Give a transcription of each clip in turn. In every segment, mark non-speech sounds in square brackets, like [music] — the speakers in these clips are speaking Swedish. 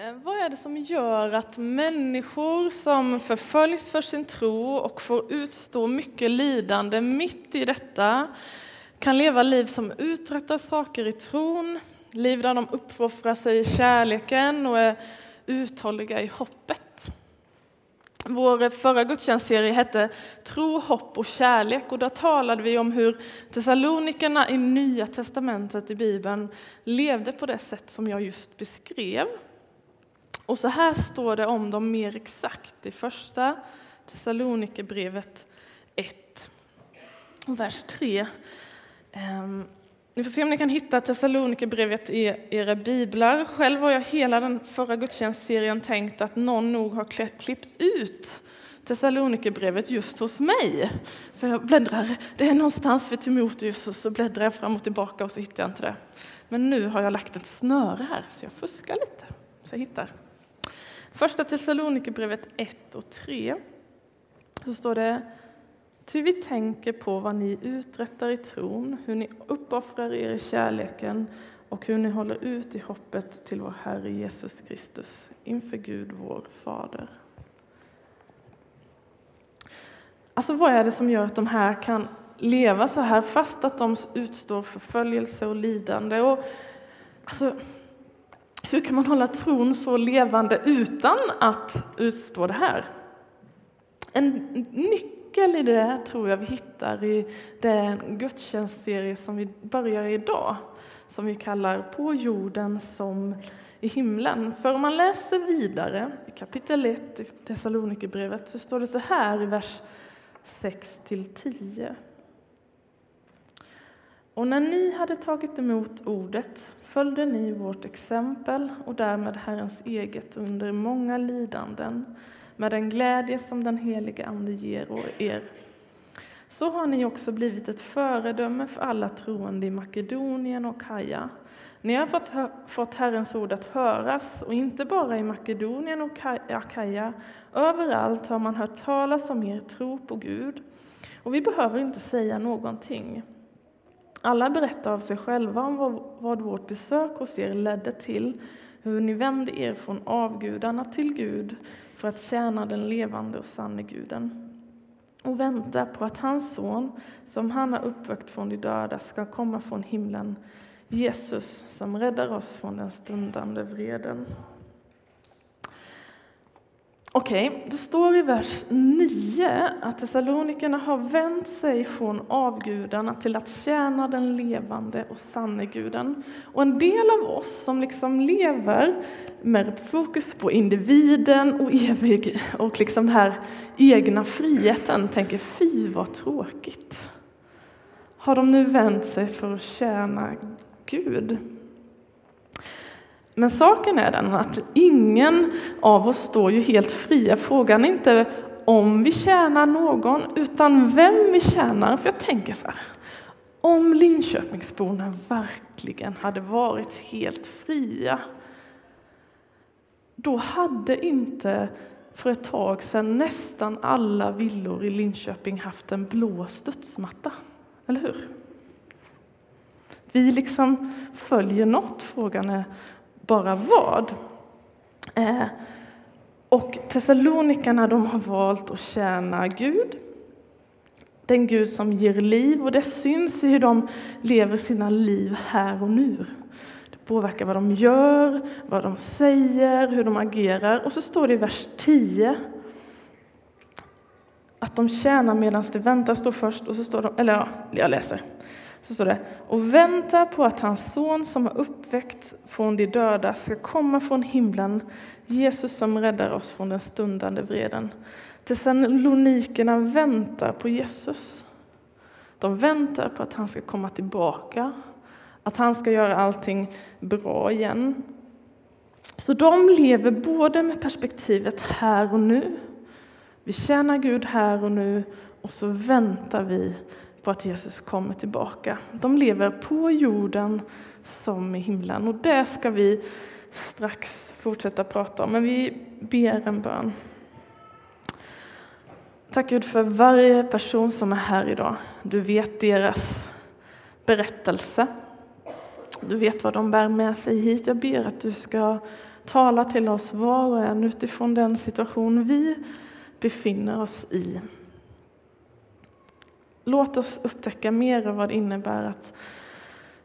Eh, vad är det som gör att människor som förföljs för sin tro och får utstå mycket lidande mitt i detta kan leva liv som uträttar saker i tron, liv där de uppoffrar sig i kärleken och är uthålliga i hoppet? Vår förra gudstjänstserie hette Tro, hopp och kärlek och där talade vi om hur Thessalonikerna i Nya testamentet i Bibeln levde på det sätt som jag just beskrev. Och så här står det om dem mer exakt i första Thessalonikerbrevet 1, vers 3. Ehm, ni får se om ni kan hitta Thessalonikerbrevet i era biblar. Själv har jag hela den förra gudstjänstserien tänkt att någon nog har klippt ut Thessalonikerbrevet just hos mig. För jag bläddrar, det är någonstans vid Timoteus och så bläddrar jag fram och tillbaka och så hittar jag inte det. Men nu har jag lagt ett snöre här så jag fuskar lite så jag hittar. Första Thessalonikerbrevet 1 och 3 så står det Ty vi tänker på vad ni uträttar i tron, hur ni uppoffrar er i kärleken och hur ni håller ut i hoppet till vår Herre Jesus Kristus inför Gud, vår Fader. Alltså vad är det som gör att de här kan leva så här fast att de utstår förföljelse och lidande? Och, alltså, hur kan man hålla tron så levande ut utan att utstå det här? En nyckel i det tror jag vi hittar i den gudstjänstserie som vi börjar idag, som vi kallar På jorden som i himlen. För om man läser vidare i kapitel 1 i Thessalonikerbrevet så står det så här i vers 6 10. Och när ni hade tagit emot ordet följde ni vårt exempel och därmed Herrens eget under många lidanden med den glädje som den helige Ande ger er. Så har ni också blivit ett föredöme för alla troende i Makedonien och Kaja. Ni har fått, fått Herrens ord att höras, och inte bara i Makedonien och Akaja. Överallt har man hört talas om er tro på Gud. Och vi behöver inte säga någonting. Alla berättar av sig själva om vad vårt besök hos er ledde till, hur ni vände er från avgudarna till Gud för att tjäna den levande och sanne Guden och vänta på att hans son, som han har uppväckt från de döda, ska komma från himlen, Jesus som räddar oss från den stundande vreden. Okej, okay, det står i vers 9 att Thessalonikerna har vänt sig från avgudarna till att tjäna den levande och sanne guden. Och en del av oss som liksom lever med fokus på individen och evig och liksom den här egna friheten tänker fy vad tråkigt. Har de nu vänt sig för att tjäna Gud? Men saken är den att ingen av oss står ju helt fria. Frågan är inte om vi tjänar någon, utan vem vi tjänar. För jag tänker så här, om Linköpingsborna verkligen hade varit helt fria, då hade inte för ett tag sedan nästan alla villor i Linköping haft en blå studsmatta. Eller hur? Vi liksom följer något. Frågan är bara vad. Eh, och Thessalonikerna de har valt att tjäna Gud. Den Gud som ger liv och det syns i hur de lever sina liv här och nu. Det påverkar vad de gör, vad de säger, hur de agerar. Och så står det i vers 10 att de tjänar medan de väntar, står först. Och så står de, eller ja, jag läser så står det, och vänta på att hans son som har uppväckt från de döda ska komma från himlen, Jesus som räddar oss från den stundande vreden. Thessalonikerna väntar på Jesus. De väntar på att han ska komma tillbaka, att han ska göra allting bra igen. Så de lever både med perspektivet här och nu, vi tjänar Gud här och nu och så väntar vi på att Jesus kommer tillbaka. De lever på jorden som i himlen och det ska vi strax fortsätta prata om. Men vi ber en bön. Tack Gud för varje person som är här idag. Du vet deras berättelse. Du vet vad de bär med sig hit. Jag ber att du ska tala till oss var och en utifrån den situation vi befinner oss i. Låt oss upptäcka mer av vad det innebär att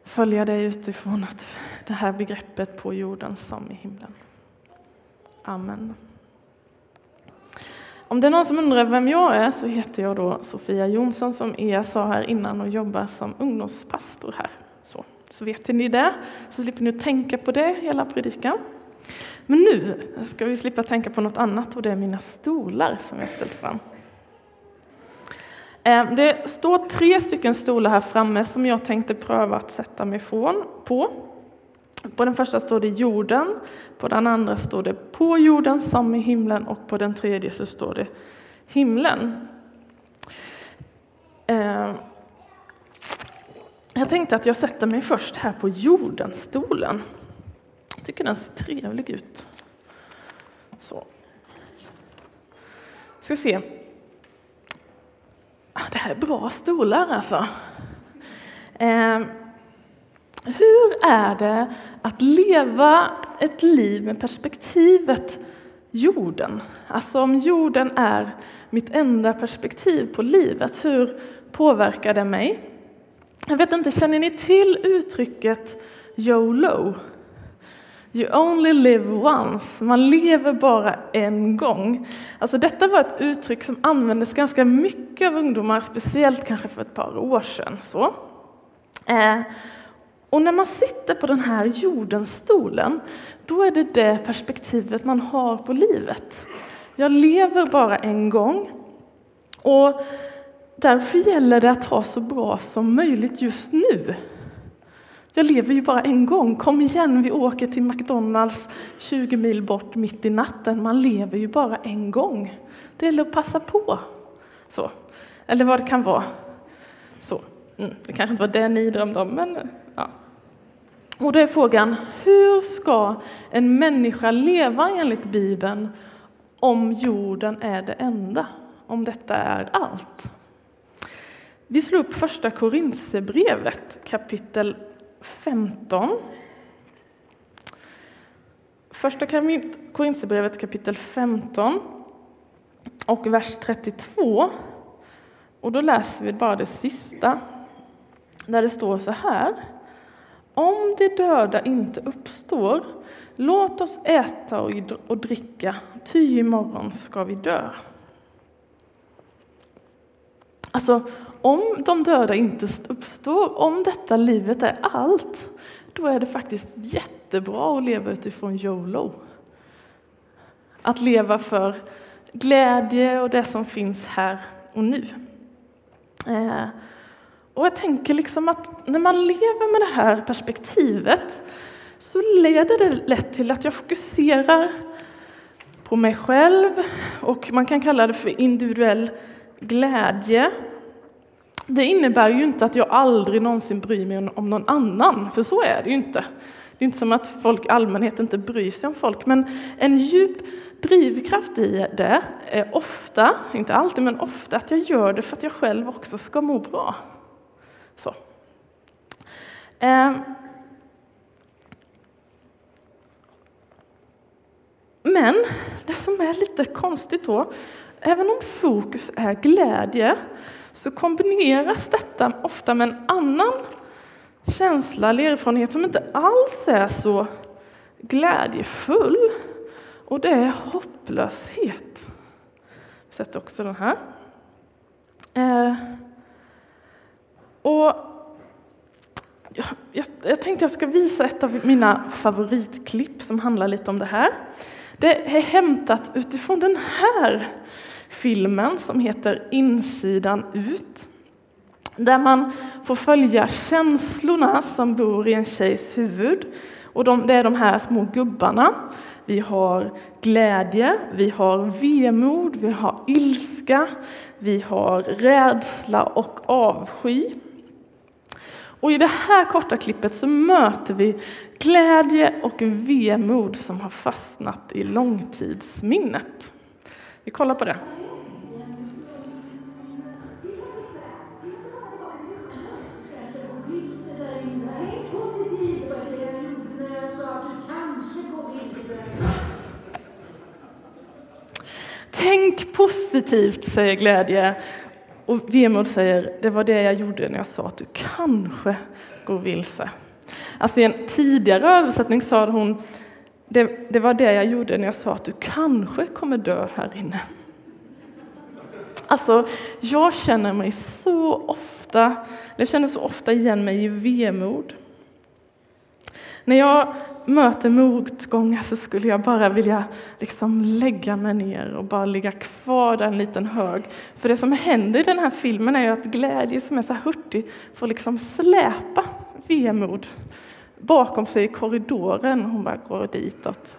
följa dig utifrån att det här begreppet på jorden som i himlen. Amen. Om det är någon som undrar vem jag är så heter jag då Sofia Jonsson som Ea sa här innan och jobbar som ungdomspastor här. Så, så vet ni det, så slipper ni tänka på det hela predikan. Men nu ska vi slippa tänka på något annat och det är mina stolar som jag ställt fram. Eh, det står tre stycken stolar här framme som jag tänkte pröva att sätta mig på. På den första står det jorden, på den andra står det på jorden som i himlen och på den tredje så står det himlen. Eh, jag tänkte att jag sätter mig först här på jordenstolen. Jag tycker den ser trevlig ut. Så. Ska se. Ah, det här är bra stolar alltså. Eh, hur är det att leva ett liv med perspektivet jorden? Alltså om jorden är mitt enda perspektiv på livet, hur påverkar det mig? Jag vet inte, känner ni till uttrycket YOLO? You only live once. Man lever bara en gång. Alltså detta var ett uttryck som användes ganska mycket av ungdomar, speciellt kanske för ett par år sedan. Så. Eh, och när man sitter på den här jordenstolen, då är det det perspektivet man har på livet. Jag lever bara en gång. Och därför gäller det att ha så bra som möjligt just nu. Jag lever ju bara en gång. Kom igen, vi åker till McDonalds 20 mil bort mitt i natten. Man lever ju bara en gång. Det gäller att passa på. Så. Eller vad det kan vara. Så. Mm. Det kanske inte var det ni drömde om, men ja. Och då är frågan, hur ska en människa leva enligt Bibeln om jorden är det enda? Om detta är allt? Vi slår upp första Korintsebrevet kapitel 15. Första Korinthierbrevet kapitel 15 och vers 32. Och då läser vi bara det sista, där det står så här. Om de döda inte uppstår, låt oss äta och dricka, ty imorgon ska vi dö. Alltså, om de döda inte uppstår, om detta livet är allt, då är det faktiskt jättebra att leva utifrån YOLO. Att leva för glädje och det som finns här och nu. Eh, och jag tänker liksom att när man lever med det här perspektivet så leder det lätt till att jag fokuserar på mig själv och man kan kalla det för individuell glädje. Det innebär ju inte att jag aldrig någonsin bryr mig om någon annan, för så är det ju inte. Det är inte som att folk i allmänhet inte bryr sig om folk, men en djup drivkraft i det är ofta, inte alltid, men ofta att jag gör det för att jag själv också ska må bra. Så. Ehm. Men det som är lite konstigt då, även om fokus är glädje, så kombineras detta ofta med en annan känsla eller erfarenhet som inte alls är så glädjefull. Och det är hopplöshet. Sätt också den här. Eh. Och jag, jag, jag tänkte jag ska visa ett av mina favoritklipp som handlar lite om det här. Det är hämtat utifrån den här filmen som heter Insidan ut. Där man får följa känslorna som bor i en tjejs huvud. Och de, det är de här små gubbarna. Vi har glädje, vi har vemod, vi har ilska, vi har rädsla och avsky. Och i det här korta klippet så möter vi glädje och vemod som har fastnat i långtidsminnet. Vi kollar på det. Tänk positivt, säger glädje. Och vemod säger, det var det jag gjorde när jag sa att du kanske går vilse. Alltså i en tidigare översättning sa hon, det, det var det jag gjorde när jag sa att du kanske kommer dö här inne. Alltså, jag känner mig så ofta, jag känner så ofta igen mig i vemod. När jag möter motgångar så skulle jag bara vilja liksom lägga mig ner och bara ligga kvar där en liten hög. För det som händer i den här filmen är ju att glädje som är så hurtig får liksom släpa vemod bakom sig i korridoren. Hon bara går ditåt.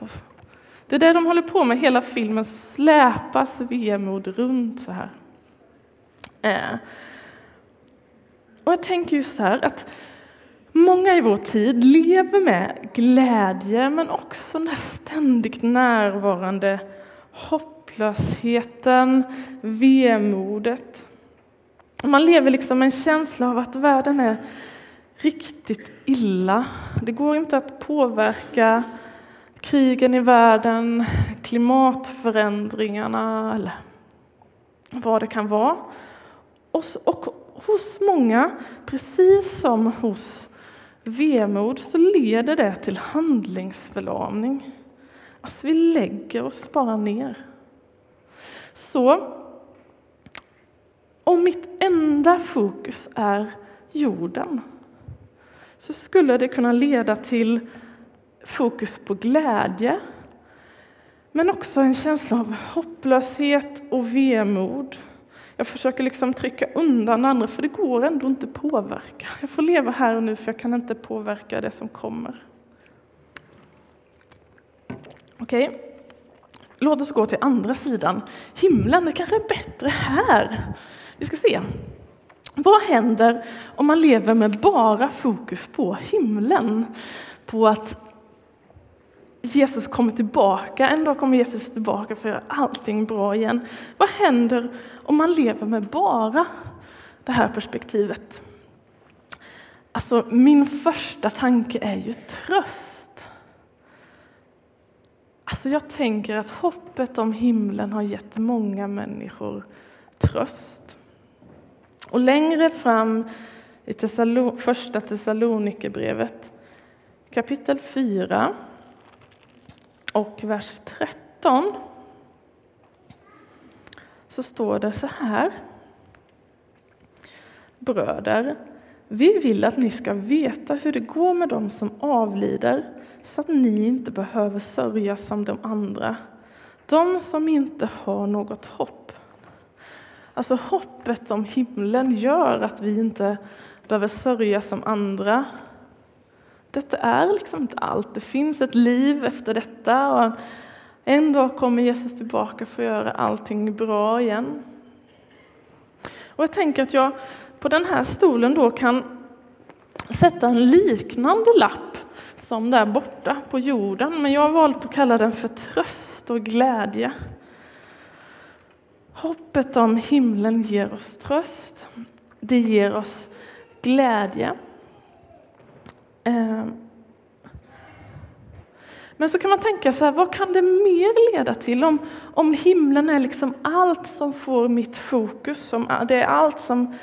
Det är det de håller på med hela filmen, släpas vemod runt så här. Eh. Och jag tänker just här att många i vår tid lever med glädje men också den ständigt närvarande hopplösheten, vemodet. Man lever liksom med en känsla av att världen är riktigt illa. Det går inte att påverka krigen i världen, klimatförändringarna eller vad det kan vara. Och, och hos många, precis som hos vemod, så leder det till handlingsförlamning. Alltså vi lägger oss bara ner. Så om mitt enda fokus är jorden så skulle det kunna leda till fokus på glädje men också en känsla av hopplöshet och vemod. Jag försöker liksom trycka undan andra, för det går ändå inte att påverka. Jag får leva här och nu, för jag kan inte påverka det som kommer. Okej, okay. låt oss gå till andra sidan. Himlen, det kanske är bättre här. Vi ska se. Vad händer om man lever med bara fokus på himlen? På att Jesus kommer tillbaka, en dag kommer Jesus tillbaka för att göra allting bra igen. Vad händer om man lever med bara det här perspektivet? Alltså, min första tanke är ju tröst. Alltså, jag tänker att hoppet om himlen har gett många människor tröst. Och längre fram i Thessalon, första Thessalonikerbrevet kapitel 4 och vers 13 så står det så här. Bröder, vi vill att ni ska veta hur det går med dem som avlider så att ni inte behöver sörja som de andra, de som inte har något hopp. Alltså hoppet om himlen gör att vi inte behöver sörja som andra, detta är liksom inte allt. Det finns ett liv efter detta och en dag kommer Jesus tillbaka för att göra allting bra igen. Och jag tänker att jag på den här stolen då kan sätta en liknande lapp som där borta på jorden, men jag har valt att kalla den för tröst och glädje. Hoppet om himlen ger oss tröst. Det ger oss glädje. Ehm. Men så kan man tänka så här, vad kan det mer leda till om, om himlen är liksom allt som får mitt fokus, som, det är allt som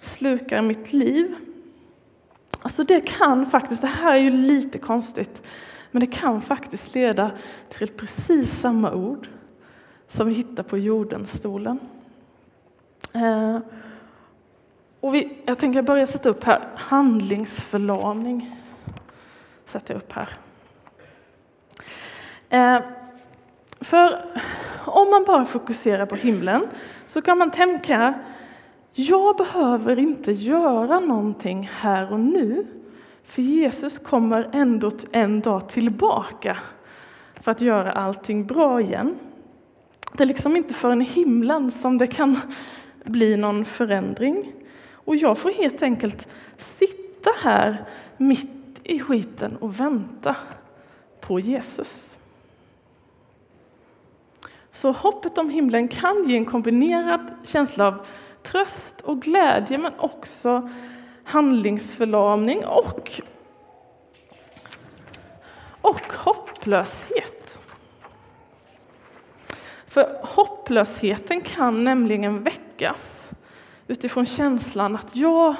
slukar mitt liv? Alltså det kan faktiskt, det här är ju lite konstigt, men det kan faktiskt leda till precis samma ord som vi hittar på jordenstolen. Eh, och vi, jag tänker börja sätta upp här, handlingsförlamning sätter jag upp här. Eh, för om man bara fokuserar på himlen så kan man tänka, jag behöver inte göra någonting här och nu, för Jesus kommer ändå en dag tillbaka för att göra allting bra igen. Det är liksom inte förrän i himlen som det kan bli någon förändring. Och jag får helt enkelt sitta här mitt i skiten och vänta på Jesus. Så hoppet om himlen kan ge en kombinerad känsla av tröst och glädje men också handlingsförlamning och, och hopplöshet. För hopplösheten kan nämligen väckas utifrån känslan att jag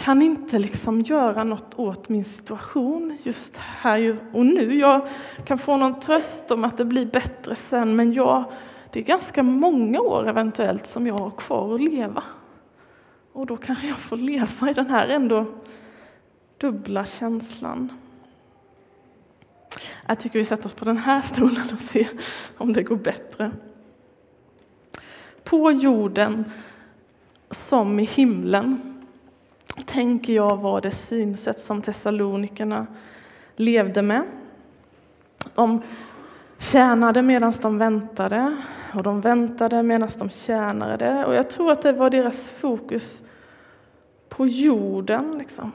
kan inte liksom göra något åt min situation just här och nu. Jag kan få någon tröst om att det blir bättre sen, men jag, det är ganska många år eventuellt som jag har kvar att leva. Och då kanske jag får leva i den här ändå dubbla känslan. Jag tycker vi sätter oss på den här stolen och ser om det går bättre. På jorden som i himlen tänker jag var det synsätt som Thessalonikerna levde med. De tjänade medan de väntade och de väntade medan de tjänade. Och jag tror att det var deras fokus på jorden, liksom.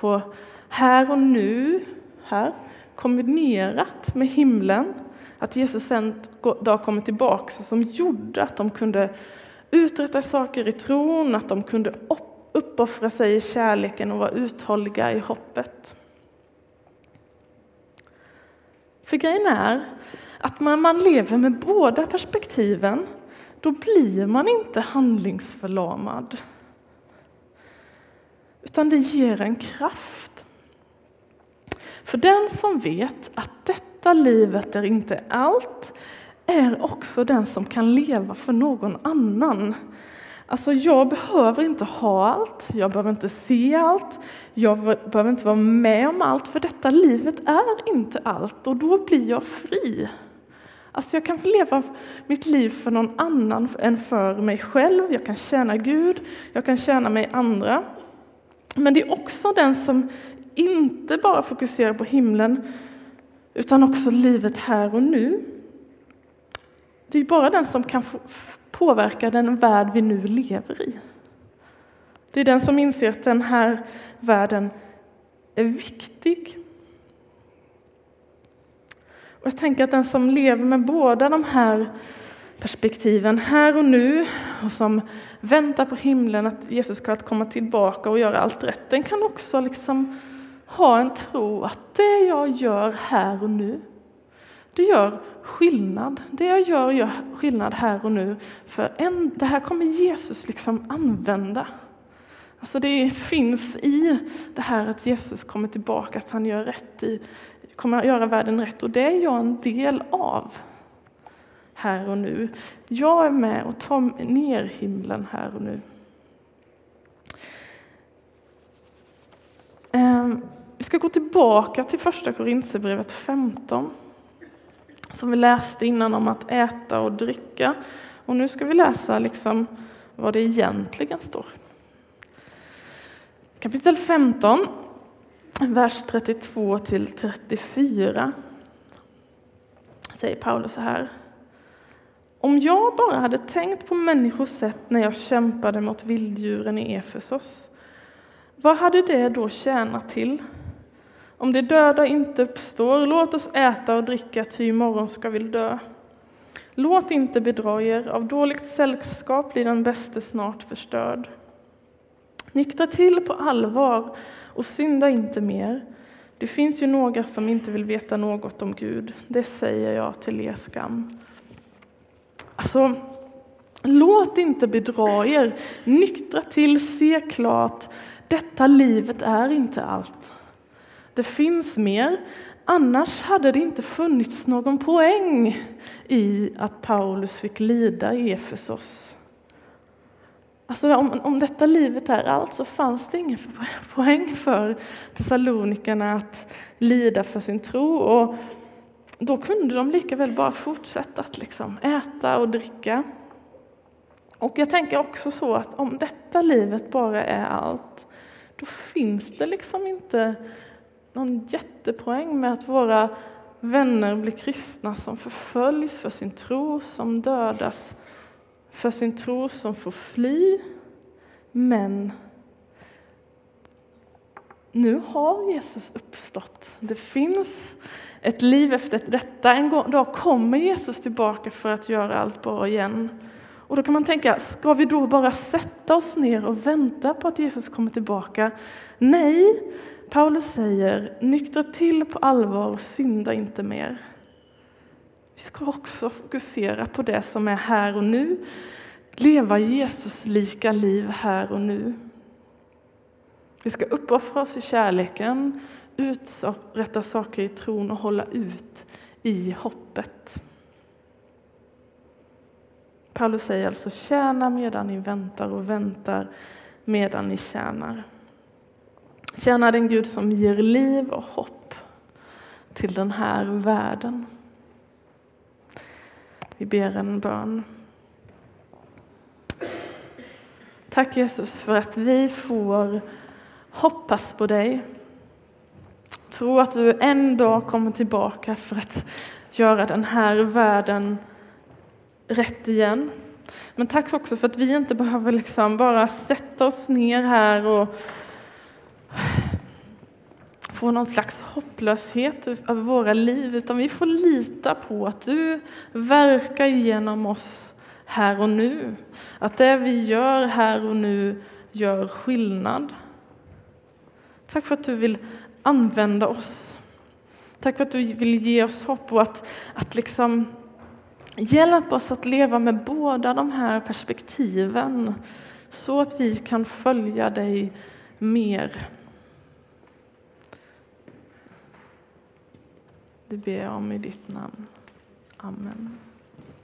på här och nu, här, kombinerat med himlen. Att Jesus en dag kommer tillbaka som gjorde att de kunde uträtta saker i tron, att de kunde uppoffra sig i kärleken och vara uthålliga i hoppet. För grejen är att när man lever med båda perspektiven, då blir man inte handlingsförlamad. Utan det ger en kraft. För den som vet att detta livet är inte allt, är också den som kan leva för någon annan. Alltså jag behöver inte ha allt, jag behöver inte se allt, jag behöver inte vara med om allt, för detta livet är inte allt och då blir jag fri. Alltså jag kan få leva mitt liv för någon annan än för mig själv, jag kan tjäna Gud, jag kan tjäna mig andra. Men det är också den som inte bara fokuserar på himlen, utan också livet här och nu. Det är bara den som kan påverkar den värld vi nu lever i. Det är den som inser att den här världen är viktig. Och jag tänker att den som lever med båda de här perspektiven här och nu och som väntar på himlen att Jesus ska komma tillbaka och göra allt rätt, den kan också liksom ha en tro att det jag gör här och nu, det gör skillnad. Det jag gör gör skillnad här och nu. För en, det här kommer Jesus liksom använda. Alltså det finns i det här att Jesus kommer tillbaka, att han gör rätt i, kommer att göra världen rätt. Och det är jag en del av här och nu. Jag är med och tar ner himlen här och nu. Ehm, vi ska gå tillbaka till första Korinthierbrevet 15 som vi läste innan om att äta och dricka. Och nu ska vi läsa liksom vad det egentligen står. Kapitel 15, vers 32 till 34 säger Paulus så här. Om jag bara hade tänkt på människors sätt när jag kämpade mot vilddjuren i Efesos, vad hade det då tjänat till? Om de döda inte uppstår, låt oss äta och dricka, ty imorgon ska vi dö. Låt inte bedra er, av dåligt sällskap blir den bäste snart förstörd. Nyktra till på allvar och synda inte mer. Det finns ju några som inte vill veta något om Gud, det säger jag till er skam. Alltså, låt inte bedra er, nyktra till, se klart, detta livet är inte allt. Det finns mer. Annars hade det inte funnits någon poäng i att Paulus fick lida i Efesos. Alltså om, om detta livet är allt så fanns det ingen [laughs] poäng för Thessalonikerna att lida för sin tro. Och då kunde de lika väl bara fortsätta att liksom äta och dricka. Och jag tänker också så att om detta livet bara är allt, då finns det liksom inte någon jättepoäng med att våra vänner blir kristna som förföljs för sin tro, som dödas för sin tro, som får fly. Men nu har Jesus uppstått. Det finns ett liv efter detta. En dag kommer Jesus tillbaka för att göra allt bra igen. Och då kan man tänka, ska vi då bara sätta oss ner och vänta på att Jesus kommer tillbaka? Nej, Paulus säger, nyktra till på allvar och synda inte mer. Vi ska också fokusera på det som är här och nu. Leva Jesus lika liv här och nu. Vi ska uppoffra oss i kärleken, uträtta saker i tron och hålla ut i hoppet. Paulus säger alltså tjäna medan ni väntar och väntar medan ni tjänar. Tjäna den Gud som ger liv och hopp till den här världen. Vi ber en bön. Tack Jesus för att vi får hoppas på dig. Tro att du en dag kommer tillbaka för att göra den här världen rätt igen. Men tack också för att vi inte behöver liksom bara sätta oss ner här och få någon slags hopplöshet över våra liv, utan vi får lita på att du verkar genom oss här och nu. Att det vi gör här och nu gör skillnad. Tack för att du vill använda oss. Tack för att du vill ge oss hopp och att, att liksom hjälpa oss att leva med båda de här perspektiven så att vi kan följa dig mer. Det ber jag om i ditt namn. Amen.